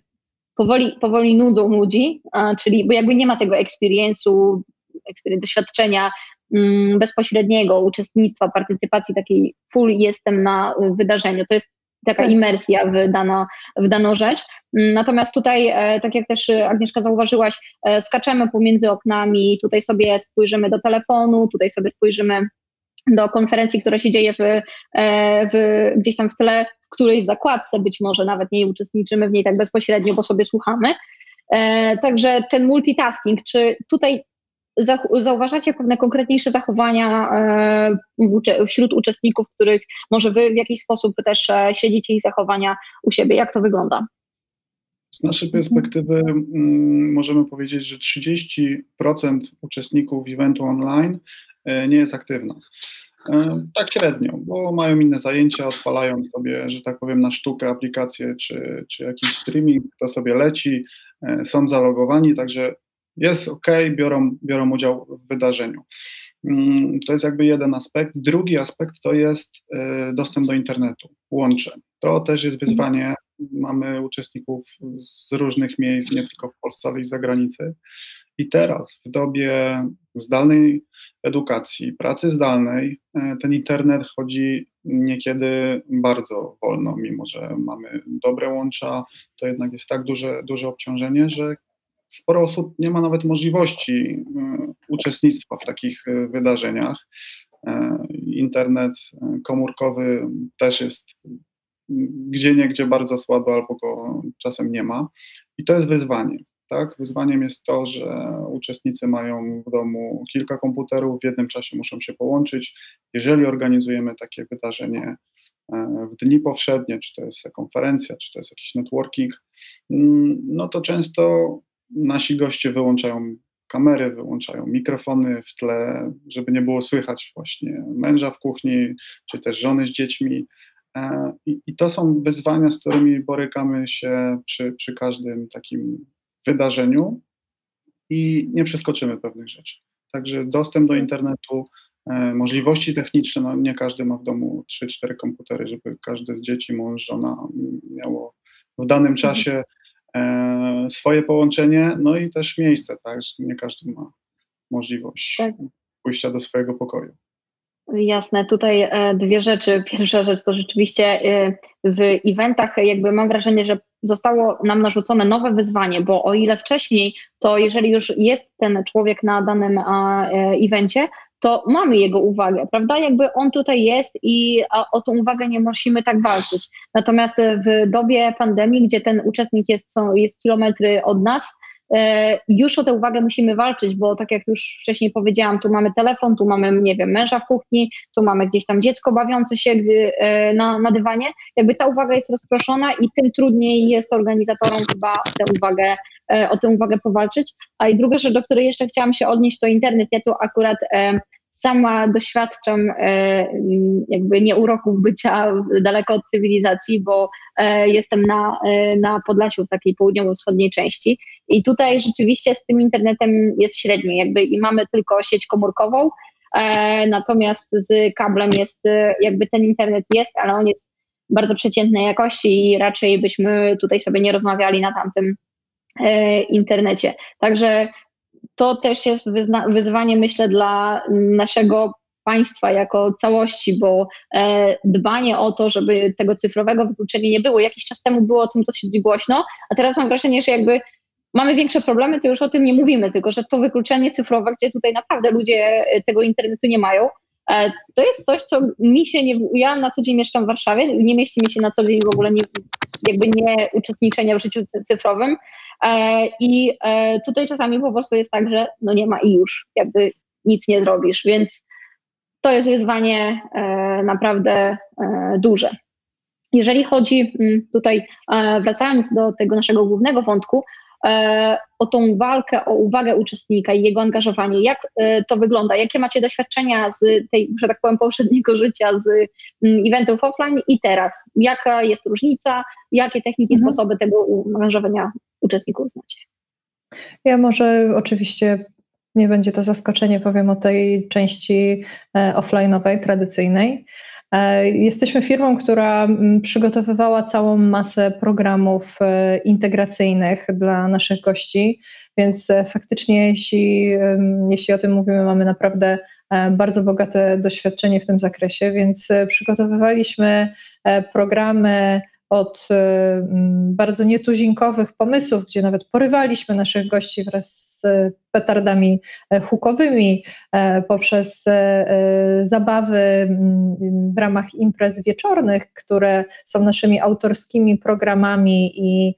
powoli, powoli nudą ludzi, czyli bo jakby nie ma tego experience'u, doświadczenia mm, bezpośredniego uczestnictwa, partycypacji takiej full jestem na wydarzeniu. To jest taka tak. imersja w, dano, w daną rzecz. Mm, natomiast tutaj, e, tak jak też Agnieszka zauważyłaś, e, skaczemy pomiędzy oknami, tutaj sobie spojrzymy do telefonu, tutaj sobie spojrzymy do konferencji, która się dzieje w, e, w, gdzieś tam w tle, w którejś zakładce, być może nawet nie uczestniczymy w niej tak bezpośrednio, bo sobie słuchamy. E, także ten multitasking, czy tutaj zauważacie pewne konkretniejsze zachowania e, wśród uczestników, których może wy w jakiś sposób też śledzicie ich zachowania u siebie? Jak to wygląda? Z naszej perspektywy mm, możemy powiedzieć, że 30% uczestników eventu online nie jest aktywna. E, tak średnio, bo mają inne zajęcia, odpalają sobie, że tak powiem, na sztukę aplikację czy, czy jakiś streaming, to sobie leci, e, są zalogowani, także jest ok, biorą, biorą udział w wydarzeniu. Mm, to jest jakby jeden aspekt. Drugi aspekt to jest dostęp do internetu, łącze. To też jest wyzwanie. Mamy uczestników z różnych miejsc, nie tylko w Polsce, ale i za granicą. I teraz, w dobie zdalnej edukacji, pracy zdalnej, e, ten internet chodzi niekiedy bardzo wolno, mimo że mamy dobre łącza, to jednak jest tak duże, duże obciążenie, że sporo osób nie ma nawet możliwości e, uczestnictwa w takich e, wydarzeniach. Internet komórkowy też jest gdzie niegdzie bardzo słabo albo go czasem nie ma. I to jest wyzwanie. Tak? Wyzwaniem jest to, że uczestnicy mają w domu kilka komputerów, w jednym czasie muszą się połączyć. Jeżeli organizujemy takie wydarzenie e, w dni powszednie, czy to jest konferencja, czy to jest jakiś networking, mm, no to często nasi goście wyłączają kamery, wyłączają mikrofony w tle, żeby nie było słychać właśnie męża w kuchni, czy też żony z dziećmi. E, I, i to są wyzwania, z którymi borykamy się przy, przy każdym takim wydarzeniu i nie przeskoczymy pewnych rzeczy. Także dostęp do internetu, e, możliwości techniczne, no nie każdy ma w domu 3-4 komputery, żeby każde z dzieci, mąż, żona miało w danym mhm. czasie e, swoje połączenie, no i też miejsce, tak, nie każdy ma możliwość tak. pójścia do swojego pokoju. Jasne, tutaj e, dwie rzeczy. Pierwsza rzecz to rzeczywiście e, w eventach jakby mam wrażenie, że zostało nam narzucone nowe wyzwanie, bo o ile wcześniej, to jeżeli już jest ten człowiek na danym e, evencie, to mamy jego uwagę, prawda? Jakby on tutaj jest i o tą uwagę nie musimy tak walczyć. Natomiast w dobie pandemii, gdzie ten uczestnik jest, są, jest kilometry od nas, już o tę uwagę musimy walczyć, bo tak jak już wcześniej powiedziałam, tu mamy telefon, tu mamy, nie wiem, męża w kuchni, tu mamy gdzieś tam dziecko bawiące się gdy, e, na, na dywanie. Jakby ta uwaga jest rozproszona i tym trudniej jest organizatorom chyba tę uwagę, e, o tę uwagę powalczyć. A i druga rzecz, do której jeszcze chciałam się odnieść, to internet. Ja tu akurat sama doświadczam e, jakby nie uroków bycia daleko od cywilizacji, bo e, jestem na, e, na Podlasiu w takiej południowo-wschodniej części i tutaj rzeczywiście z tym internetem jest średnio, jakby i mamy tylko sieć komórkową, natomiast z kablem jest, jakby ten internet jest, ale on jest bardzo przeciętnej jakości i raczej byśmy tutaj sobie nie rozmawiali na tamtym internecie. Także to też jest wyzwanie, myślę, dla naszego państwa jako całości, bo e, dbanie o to, żeby tego cyfrowego wykluczenia nie było. Jakiś czas temu było o tym dosyć głośno, a teraz mam wrażenie, że jakby mamy większe problemy, to już o tym nie mówimy, tylko że to wykluczenie cyfrowe, gdzie tutaj naprawdę ludzie tego internetu nie mają, e, to jest coś, co mi się nie. Ja na co dzień mieszkam w Warszawie, nie mieści mi się na co dzień w ogóle nie, jakby nie uczestniczenia w życiu cyfrowym. E, I e, tutaj czasami po prostu jest tak, że no nie ma i już, jakby nic nie zrobisz, więc to jest wyzwanie e, naprawdę duże. Jeżeli chodzi mm, tutaj, wracając do tego naszego głównego wątku, o tą walkę, o uwagę uczestnika i jego angażowanie. Jak to wygląda? Jakie macie doświadczenia z tej, że tak powiem, poprzedniego życia, z mm, eventów offline i teraz? Jaka jest różnica? Jakie techniki, mhm. sposoby tego angażowania uczestników znacie? Ja może oczywiście nie będzie to zaskoczenie, powiem o tej części e, offline'owej, tradycyjnej. E, jesteśmy firmą, która przygotowywała całą masę programów e, integracyjnych dla naszych gości, więc faktycznie, jeśli, jeśli o tym mówimy, mamy naprawdę bardzo bogate doświadczenie w tym zakresie, więc przygotowywaliśmy programy od y, bardzo nietuzinkowych pomysłów, gdzie nawet porywaliśmy naszych gości wraz z petardami e, hukowymi, e, poprzez e, zabawy w ramach imprez wieczornych, które są naszymi autorskimi programami i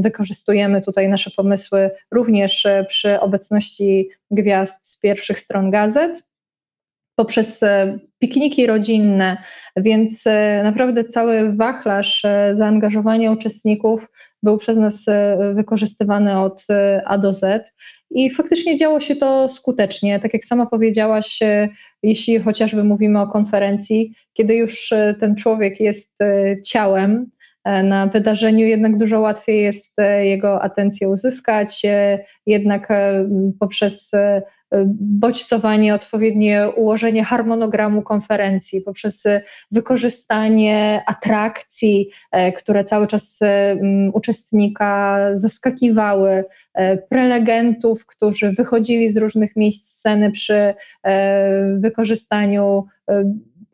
wykorzystujemy tutaj nasze pomysły również przy obecności gwiazd z pierwszych stron gazet poprzez e, pikniki rodzinne, więc e, naprawdę cały wachlarz e, zaangażowania uczestników był przez nas wykorzystywany od A do Z i faktycznie działo się to skutecznie. Tak jak sama powiedziałaś, jeśli chociażby mówimy o konferencji, kiedy już ten człowiek jest ciałem, na wydarzeniu jednak dużo łatwiej jest jego atencję uzyskać, jednak poprzez bodźcowanie, odpowiednie ułożenie harmonogramu konferencji, poprzez wykorzystanie atrakcji, które cały czas uczestnika zaskakiwały, prelegentów, którzy wychodzili z różnych miejsc sceny przy wykorzystaniu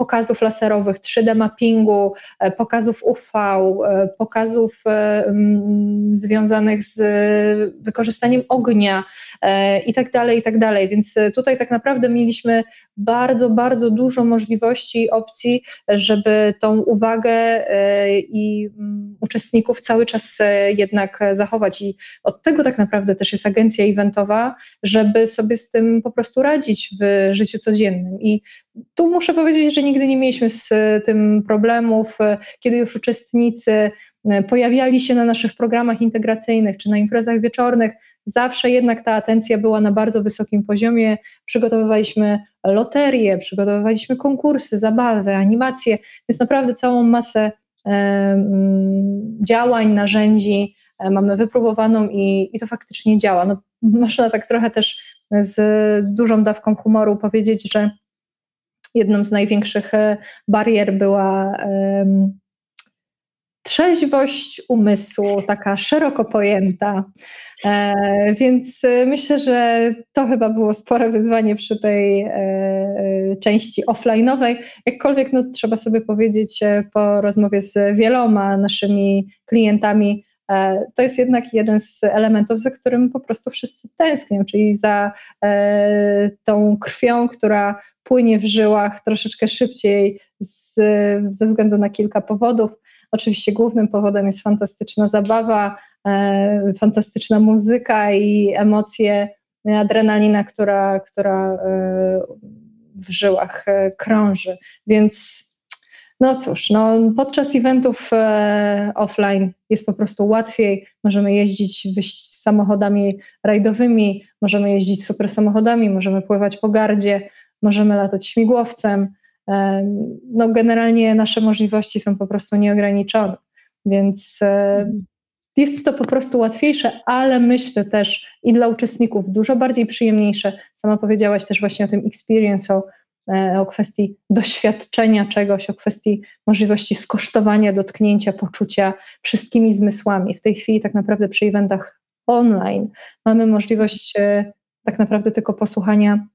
pokazów laserowych, 3D mappingu, e, pokazów UV, e, pokazów e, związanych z wykorzystaniem ognia i tak dalej, i tak dalej. Więc tutaj tak naprawdę mieliśmy bardzo, bardzo dużo możliwości i opcji, żeby tą uwagę i uczestników cały czas jednak zachować. I od tego tak naprawdę też jest agencja eventowa, żeby sobie z tym po prostu radzić w życiu codziennym. I tu muszę powiedzieć, że nigdy nie mieliśmy z tym problemów, kiedy już uczestnicy pojawiali się na naszych programach integracyjnych czy na imprezach wieczornych, zawsze jednak ta atencja była na bardzo wysokim poziomie. Przygotowywaliśmy loterie, przygotowywaliśmy konkursy, zabawy, animacje, więc naprawdę całą masę działań, narzędzi e, mamy wypróbowaną i, i to faktycznie działa. No, można tak trochę też z dużą dawką humoru powiedzieć, że jedną z największych e, barier była trzeźwość umysłu, taka szeroko pojęta. E, więc myślę, że to chyba było spore wyzwanie przy tej e, części offline'owej. Jakkolwiek no, trzeba sobie powiedzieć po rozmowie z wieloma naszymi klientami, to jest jednak jeden z elementów, za którym po prostu wszyscy tęsknią, czyli za tą krwią, która płynie w żyłach troszeczkę szybciej z, ze względu na kilka powodów. Oczywiście głównym powodem jest fantastyczna zabawa, e, fantastyczna muzyka i emocje, adrenalina, która, która e, w żyłach e, krąży. Więc no cóż, no, podczas eventów e, offline jest po prostu łatwiej. Możemy jeździć samochodami rajdowymi, możemy jeździć super samochodami, możemy pływać po gardzie, możemy latać śmigłowcem. E, no, generalnie nasze możliwości są po prostu nieograniczone, więc e, jest to po prostu łatwiejsze, ale myślę też i dla uczestników dużo bardziej przyjemniejsze. Sama powiedziałaś też właśnie o tym experience, o, e, o kwestii doświadczenia czegoś, o kwestii możliwości skosztowania, dotknięcia, poczucia wszystkimi zmysłami. W tej chwili tak naprawdę przy eventach online mamy możliwość tak naprawdę tylko posłuchania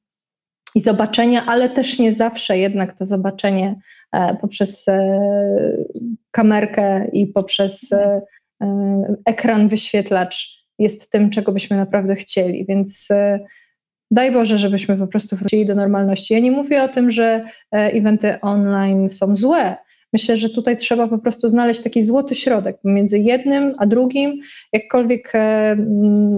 i zobaczenia, ale też nie zawsze jednak to zobaczenie e, poprzez e, kamerkę i poprzez e, ekran wyświetlacz jest tym, czego byśmy naprawdę chcieli. Więc daj Boże, żebyśmy po prostu wrócili do normalności. Ja nie mówię o tym, że eventy online są złe. Myślę, że tutaj trzeba po prostu znaleźć taki złoty środek między jednym a drugim. Jakkolwiek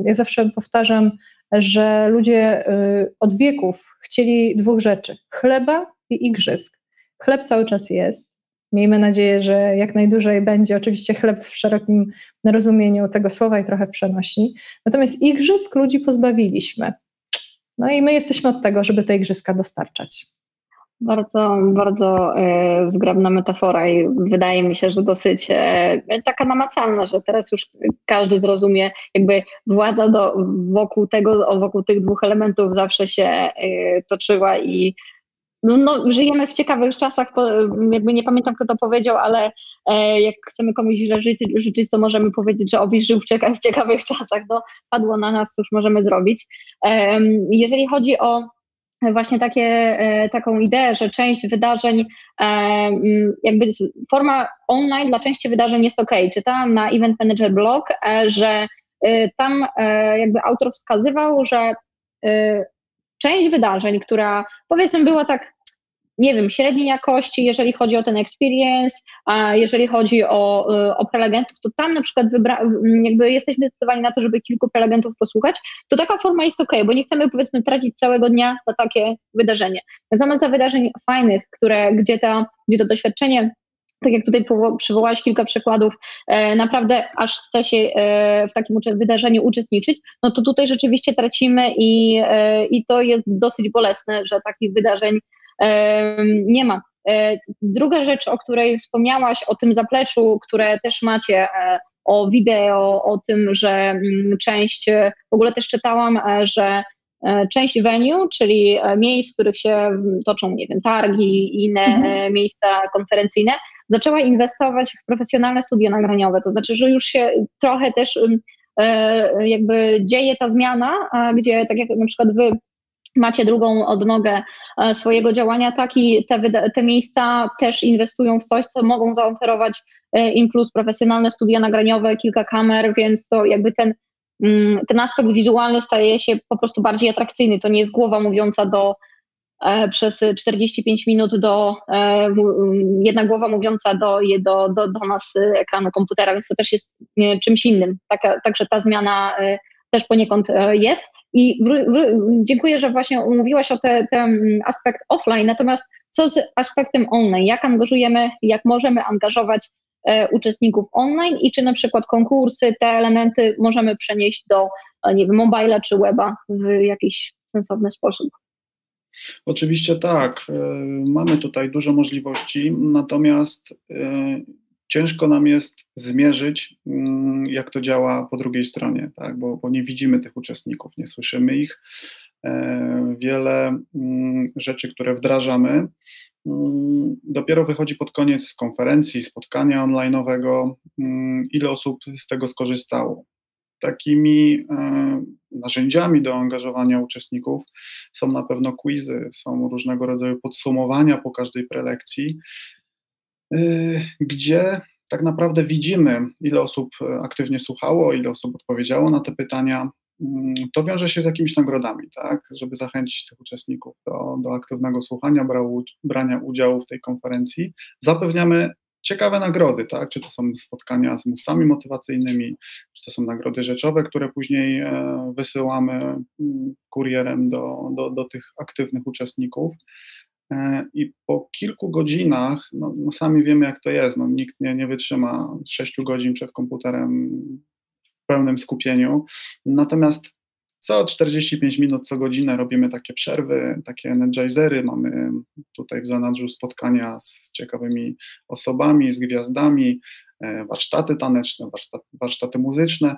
ja zawsze powtarzam, że ludzie y, od wieków chcieli dwóch rzeczy: chleba i igrzysk. Chleb cały czas jest. Miejmy nadzieję, że jak najdłużej będzie. Oczywiście chleb w szerokim rozumieniu tego słowa i trochę w przenośni. Natomiast igrzysk ludzi pozbawiliśmy. No i my jesteśmy od tego, żeby te igrzyska dostarczać. Bardzo, bardzo e, zgrabna metafora i wydaje mi się, że dosyć e, taka namacalna, że teraz już każdy zrozumie, jakby władza do, wokół tego, wokół tych dwóch elementów zawsze się e, toczyła i no, no, żyjemy w ciekawych czasach, jakby nie pamiętam kto to powiedział, ale jak chcemy komuś źle życzyć, życzyć, to możemy powiedzieć, że obyś żył w ciekawych czasach. No, padło na nas, cóż możemy zrobić. Jeżeli chodzi o właśnie takie, e, taką ideę, że część wydarzeń, e, jakby forma online dla części wydarzeń jest ok. Czytałam na Event Manager blog, e, że tam jakby autor wskazywał, że część wydarzeń, która powiedzmy była tak nie wiem, średniej jakości, jeżeli chodzi o ten experience, a jeżeli chodzi o, o prelegentów, to tam na przykład wybra- jakby jesteśmy zdecydowani na to, żeby kilku prelegentów posłuchać, to taka forma jest ok, bo nie chcemy powiedzmy tracić całego dnia na takie wydarzenie. Natomiast dla wydarzeń fajnych, które, gdzie, ta, gdzie to doświadczenie tak jak tutaj przywołałaś kilka przykładów, e, naprawdę aż chce się e, w takim wydarzeniu uczestniczyć, no to tutaj rzeczywiście tracimy i, e, i to jest dosyć bolesne, że takich wydarzeń nie ma. E, druga rzecz, o której wspomniałaś, o tym zapleczu, które też macie, e, o wideo, o tym, że mm, część, w ogóle też czytałam, e, że część venue, czyli miejsc, w których się toczą, nie wiem, targi i inne mhm. miejsca konferencyjne, zaczęła inwestować w profesjonalne studia nagraniowe. To znaczy, że już się trochę też jakby dzieje ta zmiana, gdzie tak jak na przykład wy macie drugą odnogę e, swojego działania, tak i te, te miejsca też inwestują w coś, co mogą zaoferować e, im plus profesjonalne studia nagraniowe, kilka kamer, więc to jakby ten, mm, ten aspekt wizualny staje się po prostu bardziej atrakcyjny. To nie jest głowa mówiąca do e, przez 45 minut do jedna głowa mówiąca do, do, do, do nas ekranu komputera, więc to też jest czymś innym. Także ta zmiana też poniekąd jest. I dziękuję, że właśnie mówiłaś o ten aspekt offline, natomiast co z aspektem online? Jak angażujemy, jak możemy angażować e, uczestników online i czy na przykład konkursy, te elementy możemy przenieść do, e, nie wiem, mobila czy weba w jakiś sensowny sposób? Oczywiście tak. E, mamy tutaj dużo możliwości, natomiast ciężko nam jest zmierzyć, mm, jak to działa po drugiej stronie, tak? bo, bo nie widzimy tych uczestników, nie słyszymy ich. E, wiele mm, rzeczy, które wdrażamy, mm, dopiero wychodzi pod koniec konferencji, spotkania online'owego, ile osób z tego skorzystało. Takimi e, narzędziami do angażowania uczestników są na pewno quizy, są różnego rodzaju podsumowania po każdej prelekcji, gdzie tak naprawdę widzimy, ile osób e, aktywnie słuchało, ile osób odpowiedziało na te pytania. Mm, to wiąże się z jakimiś nagrodami, tak, żeby zachęcić tych uczestników do, do aktywnego słuchania, brał, brania udziału w tej konferencji. Zapewniamy ciekawe nagrody, tak? Czy to są spotkania z mówcami motywacyjnymi, czy to są nagrody rzeczowe, które później e, wysyłamy mm, kurierem do, do, do tych aktywnych uczestników. I po kilku godzinach, no, no, sami wiemy jak to jest, no, nikt nie, nie wytrzyma 6 godzin przed komputerem w pełnym skupieniu. Natomiast co 45 minut, co godzinę robimy takie przerwy, takie energizery. Mamy tutaj w zanadrzu spotkania z ciekawymi osobami, z gwiazdami, e, warsztaty taneczne, warsztaty, warsztaty muzyczne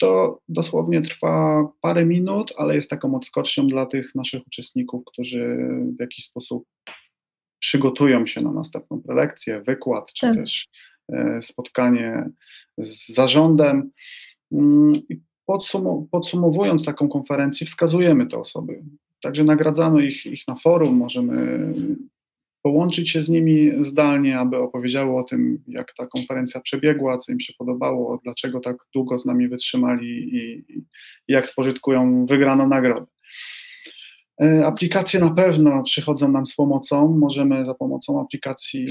to dosłownie trwa parę minut, ale jest taką odskocznią dla tych naszych uczestników, którzy w jakiś sposób przygotują się na następną prelekcję, wykład, czy tak. też e, spotkanie z zarządem. Mm, I podsumowując taką konferencję, wskazujemy te osoby. Także nagradzamy ich, ich na forum, możemy połączyć się z nimi zdalnie, aby opowiedziały o tym, jak ta konferencja przebiegła, co im się podobało, dlaczego tak długo z nami wytrzymali i, i jak spożytkują wygraną nagrodę. E, aplikacje na pewno przychodzą nam z pomocą. Możemy za pomocą aplikacji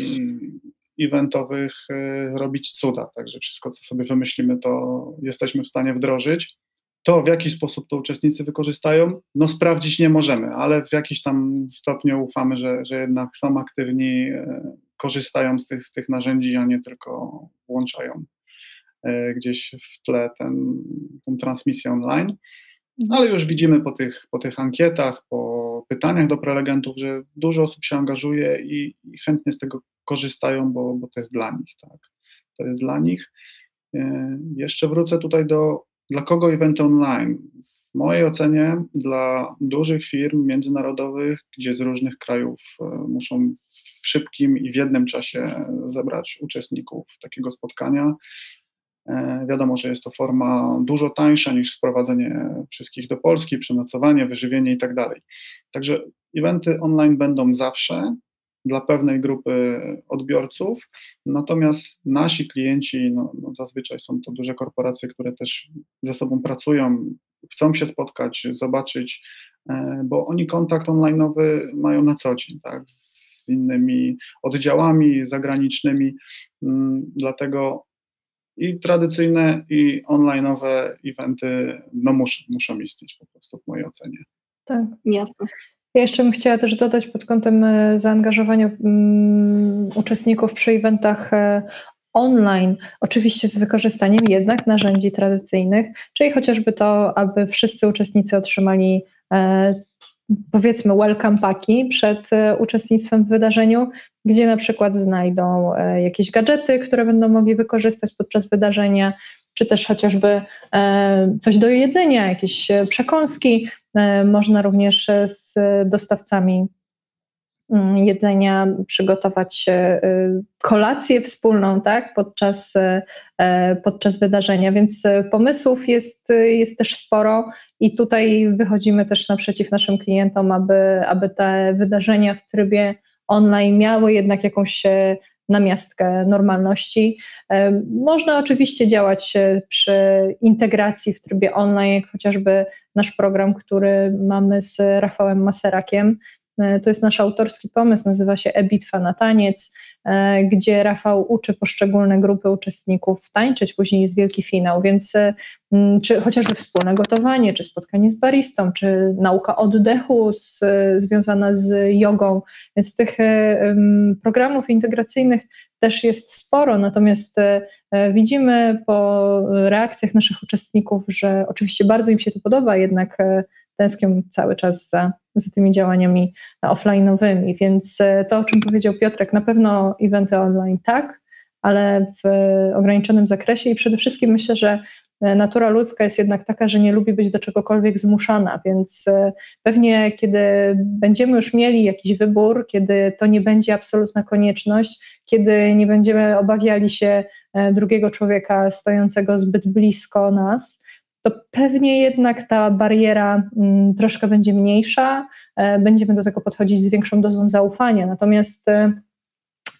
eventowych e, robić cuda. Także wszystko, co sobie wymyślimy, to jesteśmy w stanie wdrożyć. To, w jaki sposób to uczestnicy wykorzystają, no sprawdzić nie możemy, ale w jakiś tam stopniu ufamy, że, że jednak są aktywni, e, korzystają z tych, z tych narzędzi, a nie tylko włączają e, gdzieś w tle ten, tę transmisję online. Mhm. Ale już widzimy po tych, po tych ankietach, po pytaniach do prelegentów, że dużo osób się angażuje i, i chętnie z tego korzystają, bo, bo to jest dla nich. Tak? To jest dla nich. E, jeszcze wrócę tutaj do dla kogo eventy online? W mojej ocenie dla dużych firm międzynarodowych, gdzie z różnych krajów e, muszą w szybkim i w jednym czasie zebrać uczestników takiego spotkania. E, wiadomo, że jest to forma dużo tańsza niż sprowadzenie wszystkich do Polski, przenocowanie, wyżywienie i tak. Także eventy online będą zawsze, dla pewnej grupy odbiorców, natomiast nasi klienci, no, no zazwyczaj są to duże korporacje, które też ze sobą pracują, chcą się spotkać, zobaczyć, e, bo oni kontakt online'owy mają na co dzień, tak, z innymi oddziałami zagranicznymi, mm, dlatego i tradycyjne, i online'owe eventy no muszą, muszą istnieć po prostu w mojej ocenie. Tak, jasne. Ja jeszcze bym chciała też dodać pod kątem e, zaangażowania um, uczestników przy eventach e, online, oczywiście z wykorzystaniem jednak narzędzi tradycyjnych, czyli chociażby to, aby wszyscy uczestnicy otrzymali e, powiedzmy welcome paki przed uczestnictwem w wydarzeniu, gdzie na przykład znajdą jakieś gadżety, które będą mogli wykorzystać podczas wydarzenia, czy też chociażby coś do jedzenia, jakieś przekąski. Można również z dostawcami mm, jedzenia przygotować kolację wspólną, tak, podczas, podczas wydarzenia, więc pomysłów jest, jest też sporo i tutaj wychodzimy też naprzeciw naszym klientom, aby, aby te wydarzenia w trybie online miały jednak jakąś e, namiastkę normalności. E, można oczywiście działać e, przy integracji w trybie online, jak chociażby nasz program, który mamy z Rafałem Maserakiem. To jest nasz autorski pomysł, nazywa się e-bitwa na taniec. E, gdzie Rafał uczy poszczególne grupy uczestników tańczyć, później jest wielki finał, więc e, czy chociażby wspólne gotowanie, czy spotkanie z baristą, czy nauka oddechu z, związana z jogą, więc tych e, programów integracyjnych też jest sporo, natomiast widzimy po reakcjach naszych uczestników, że oczywiście bardzo im się to podoba, jednak tęsknią cały czas za, za tymi działaniami offline'owymi, więc e, to, o czym powiedział Piotrek, na pewno eventy online tak, ale w ograniczonym zakresie i przede wszystkim myślę, że e, natura ludzka jest jednak taka, że nie lubi być do czegokolwiek zmuszana, więc e, pewnie kiedy będziemy już mieli jakiś wybór, kiedy to nie będzie absolutna konieczność, kiedy nie będziemy obawiali się drugiego człowieka stojącego zbyt blisko nas, to pewnie jednak ta bariera mm, troszkę będzie mniejsza, e, będziemy do tego podchodzić z większą dozą zaufania. Natomiast e,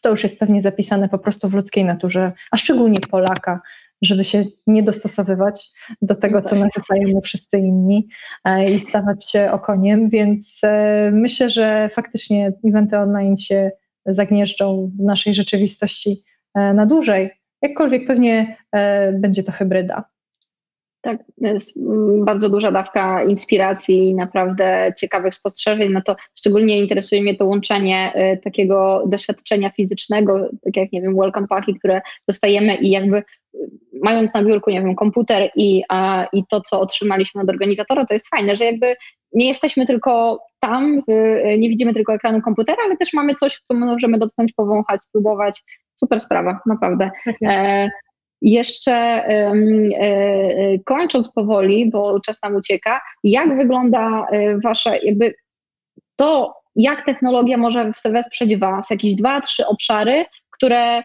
to już jest pewnie zapisane po prostu w ludzkiej naturze, a szczególnie Polaka, żeby się nie dostosowywać do tego, co tak. narzucają mu wszyscy inni e, i stawać się okoniem, więc myślę, że faktycznie eventy online się zagnieżdżą w naszej rzeczywistości na dłużej. Jakkolwiek pewnie będzie to hybryda. Tak, jest mm, bardzo duża dawka inspiracji i naprawdę ciekawych spostrzeżeń. No to szczególnie interesuje mnie to łączenie y, takiego doświadczenia fizycznego, tak jak, nie wiem, welcome packi, które dostajemy i jakby y, mając na biurku, nie wiem, komputer i, a, i to, co otrzymaliśmy od organizatora, to jest fajne, że jakby nie jesteśmy tylko tam, y, nie widzimy tylko ekranu komputera, ale też mamy coś, co możemy dotknąć, powąchać, spróbować. Super sprawa, naprawdę. Tak e, jeszcze e, e, kończąc powoli, bo czas nam ucieka, jak wygląda e, wasze jakby to, jak technologia może wesprzeć was, jakieś dwa, trzy obszary, które,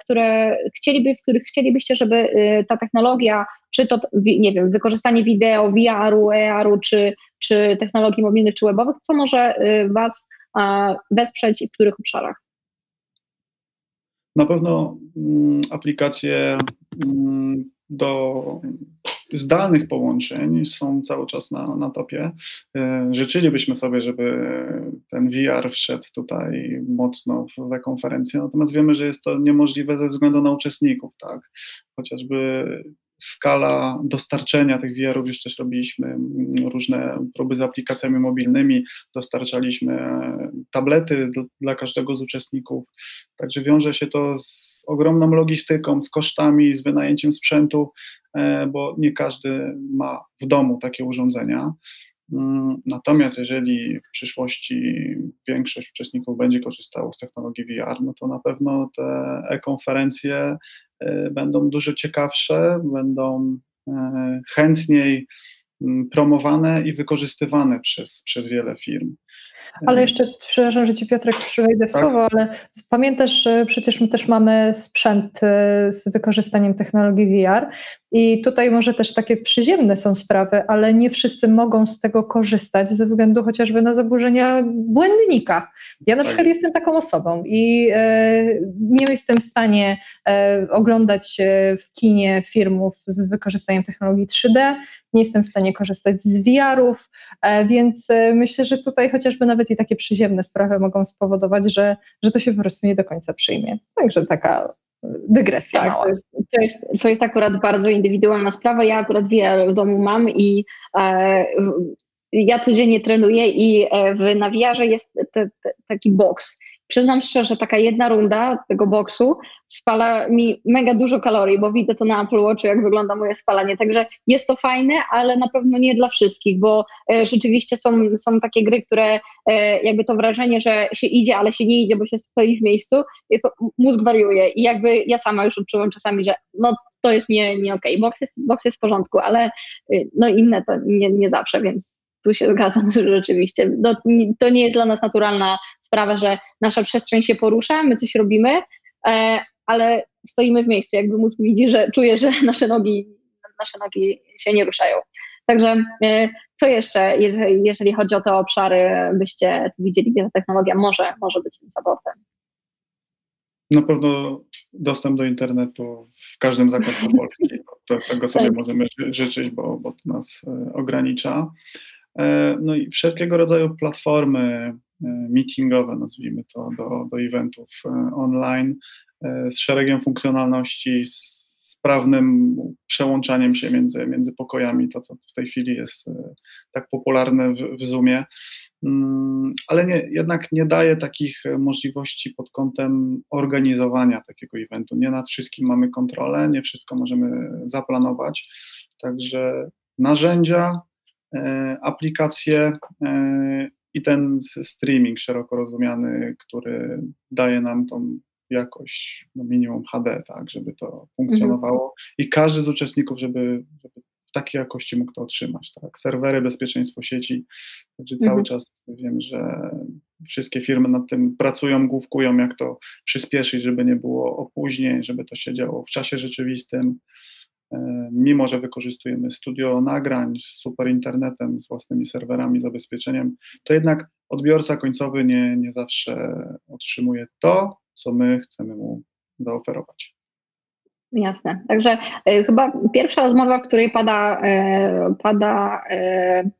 które chcieliby, w których chcielibyście, żeby ta technologia, czy to, nie wiem, wykorzystanie wideo, VR-u, ER-u, czy, czy technologii mobilnych, czy webowych, co może was wesprzeć i w których obszarach? Na pewno mm, aplikacje mm, do zdalnych połączeń są cały czas na, na topie. E, życzylibyśmy sobie, żeby ten VR wszedł tutaj mocno w e-konferencję, natomiast wiemy, że jest to niemożliwe ze względu na uczestników, tak? Chociażby skala dostarczenia tych VR-ów, już też robiliśmy mm, różne próby z aplikacjami mobilnymi, dostarczaliśmy tablety dla każdego z uczestników, także wiąże się to z ogromną logistyką, z kosztami, z wynajęciem sprzętu, e, bo nie każdy ma w domu takie urządzenia. Mm, natomiast jeżeli w przyszłości większość uczestników będzie korzystało z technologii VR, no to na pewno te e-konferencje e, będą dużo ciekawsze, będą e, chętniej mm, promowane i wykorzystywane przez, przez wiele firm. Ale jeszcze, przepraszam, że Ci Piotrek przywejdę w tak? słowo, ale pamiętasz, przecież my też mamy sprzęt z wykorzystaniem technologii VR i tutaj może też takie przyziemne są sprawy, ale nie wszyscy mogą z tego korzystać ze względu chociażby na zaburzenia błędnika. Ja na tak. przykład jestem taką osobą i e, nie jestem w stanie e, oglądać w kinie filmów z wykorzystaniem technologii 3D, nie jestem w stanie korzystać z VR-ów, e, więc e, myślę, że tutaj chociażby nawet i takie przyziemne sprawy mogą spowodować, że, że to się po prostu nie do końca przyjmie. Także taka dygresja tak, mała. To jest, to jest akurat bardzo indywidualna sprawa. Ja akurat VR w domu mam i e, ja codziennie trenuję i e, w nawijarze jest te, te, taki boks. Przyznam szczerze, że taka jedna runda tego boksu spala mi mega dużo kalorii, bo widzę to na Apple Watchu, jak wygląda moje spalanie. Także jest to fajne, ale na pewno nie dla wszystkich, bo e, rzeczywiście są, są takie gry, które e, jakby to wrażenie, że się idzie, ale się nie idzie, bo się stoi w miejscu, mózg wariuje. I jakby ja sama już odczuwam czasami, że no to jest nie, nie okej. Okay. Boks, jest, boks jest w porządku, ale y, no inne to nie, nie zawsze, więc tu się zgadzam, że rzeczywiście no, to nie jest dla nas naturalna sprawa, że nasza przestrzeń się porusza, my coś robimy, e, ale stoimy w miejscu, jakby mózg widzi, że czuje, że nasze nogi, nasze nogi się nie ruszają. Także e, co jeszcze, jeżeli, jeżeli chodzi o te obszary, byście widzieli, gdzie ta technologia może, może być tym supportem? Na pewno dostęp do internetu w każdym zakątku Polski. Tego sobie tak. możemy życzyć, bo, bo to nas e, ogranicza. E, no i wszelkiego rodzaju platformy e, meetingowe, nazwijmy to, do, do eventów e, online z szeregiem funkcjonalności, z sprawnym przełączaniem się między, między pokojami, to co w tej chwili jest tak popularne w, w Zoomie, mm, ale nie, jednak nie daje takich możliwości pod kątem organizowania takiego eventu. Nie nad wszystkim mamy kontrolę, nie wszystko możemy zaplanować, także narzędzia, aplikacje e, i ten streaming szeroko rozumiany, który daje nam tą jakość no minimum HD, tak, żeby to funkcjonowało mhm. i każdy z uczestników, żeby, żeby w takiej jakości mógł to otrzymać, tak, serwery, bezpieczeństwo sieci, także cały mhm. czas wiem, że wszystkie firmy nad tym pracują, główkują, jak to przyspieszyć, żeby nie było opóźnień, żeby to się działo w czasie rzeczywistym, E, mimo że wykorzystujemy studio nagrań z super internetem, z własnymi serwerami, zabezpieczeniem, to jednak odbiorca końcowy nie, nie zawsze otrzymuje to, co my chcemy mu zaoferować. Jasne. Także y, chyba pierwsza rozmowa, w której pada, y, pada y,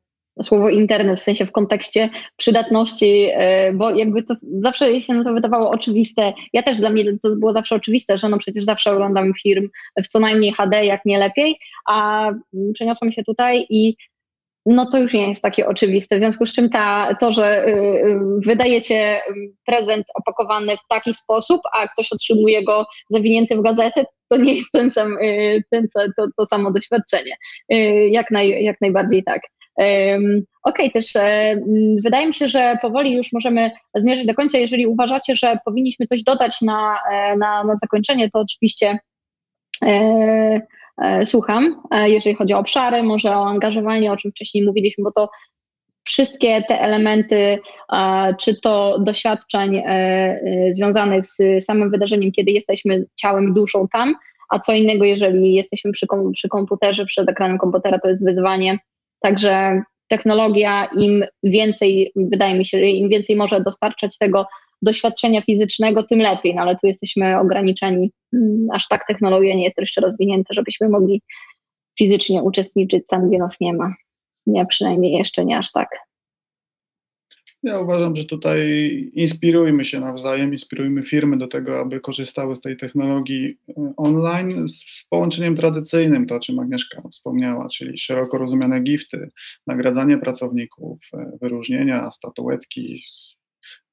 słowo internet, w sensie w kontekście przydatności, e, bo jakby to zawsze się na to wydawało oczywiste. Ja też dla mnie to było zawsze oczywiste, że no przecież zawsze oglądam film w co najmniej HD, jak nie lepiej, a przeniosłam się tutaj i no to już nie jest takie oczywiste. W związku z czym ta, to, że y, y, wydajecie prezent opakowany w taki sposób, a ktoś otrzymuje go zawinięty w gazetę, to nie jest ten sam, y, ten, to, to samo doświadczenie. Jak, naj, jak najbardziej tak. Okej, okay, też e, wydaje mi się, że powoli już możemy zmierzyć do końca. Jeżeli uważacie, że powinniśmy coś dodać na, e, na, na zakończenie, to oczywiście e, słucham. Jeżeli chodzi o obszary, może o angażowanie, o czym wcześniej mówiliśmy, bo to wszystkie te elementy, czy to doświadczeń związanych z samym wydarzeniem, kiedy jesteśmy ciałem duszą tam, a co innego, jeżeli jesteśmy przy, przy komputerze, przed ekranem komputera, to jest wyzwanie Także technologia im więcej, wydaje mi się, im więcej może dostarczać tego doświadczenia fizycznego, tym lepiej, no ale tu jesteśmy ograniczeni. Mm, aż tak technologia nie jest jeszcze rozwinięta, żebyśmy mogli fizycznie uczestniczyć tam, gdzie nas nie ma. Nie, przynajmniej jeszcze nie aż tak. Ja uważam, że tutaj inspirujmy się nawzajem, inspirujmy firmy do tego, aby korzystały z tej technologii e, online z połączeniem tradycyjnym, to o czym Agnieszka wspomniała, czyli szeroko rozumiane gifty, nagradzanie pracowników, e, wyróżnienia, statuetki.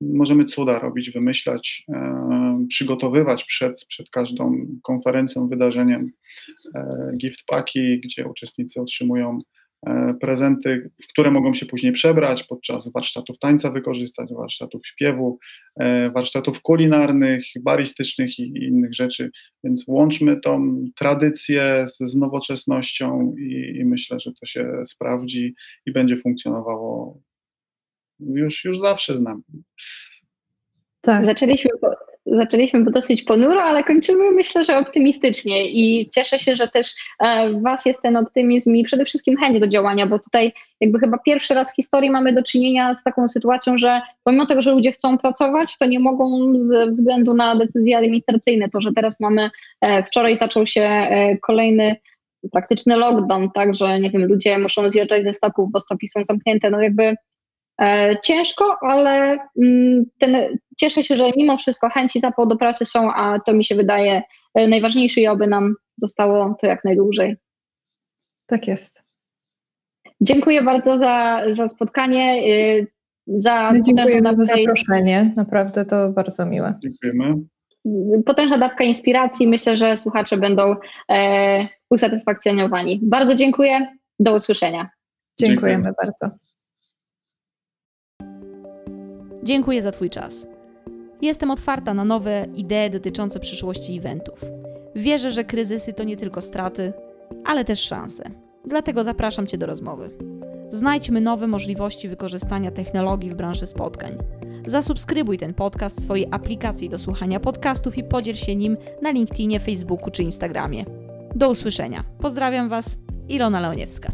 Możemy cuda robić, wymyślać, e, przygotowywać przed, przed każdą konferencją, wydarzeniem gift paki, gdzie uczestnicy otrzymują prezenty, w które mogą się później przebrać podczas warsztatów tańca wykorzystać, warsztatów śpiewu, e, warsztatów kulinarnych, baristycznych i innych rzeczy. Więc łączmy tą tradycję z, z nowoczesnością i, i myślę, że to się sprawdzi i będzie funkcjonowało już, już zawsze z nami. Tak. Zaczęliśmy, zaczęliśmy dosyć ponuro, ale kończymy myślę, że optymistycznie i cieszę się, że też e, w Was jest ten optymizm i przede wszystkim chęć do działania, bo tutaj jakby chyba pierwszy raz w historii mamy do czynienia z taką sytuacją, że pomimo tego, że ludzie chcą pracować, to nie mogą ze względu na decyzje administracyjne. To, że teraz mamy, e, wczoraj zaczął się e, kolejny praktyczny lockdown, tak, że nie wiem, ludzie muszą zjeżdżać ze stoków, bo stoki są zamknięte, no jakby ciężko, ale mm, ten, cieszę się, że mimo wszystko chęci zapał do pracy są, a to mi się wydaje e, najważniejsze i oby nam zostało to jak najdłużej. Tak jest. Dziękuję bardzo za, za spotkanie. y, Za My dziękujemy za zaproszenie, naprawdę to bardzo miłe. Dziękujemy. potężna dawka inspiracji. Myślę, że słuchacze będą e, usatysfakcjonowani. Bardzo dziękuję. Do usłyszenia. Dziękujemy Dziękuję. bardzo. Dziękuję za Twój czas. Jestem otwarta na nowe idee dotyczące przyszłości eventów. Wierzę, że kryzysy to nie tylko straty, ale też szanse. Dlatego zapraszam Cię do rozmowy. Znajdźmy nowe możliwości wykorzystania technologii w branży spotkań. Zasubskrybuj ten podcast w swojej aplikacji do słuchania podcastów i podziel się nim na LinkedInie, Facebooku czy Instagramie. Do usłyszenia. Pozdrawiam Was, Ilona Leoniewska.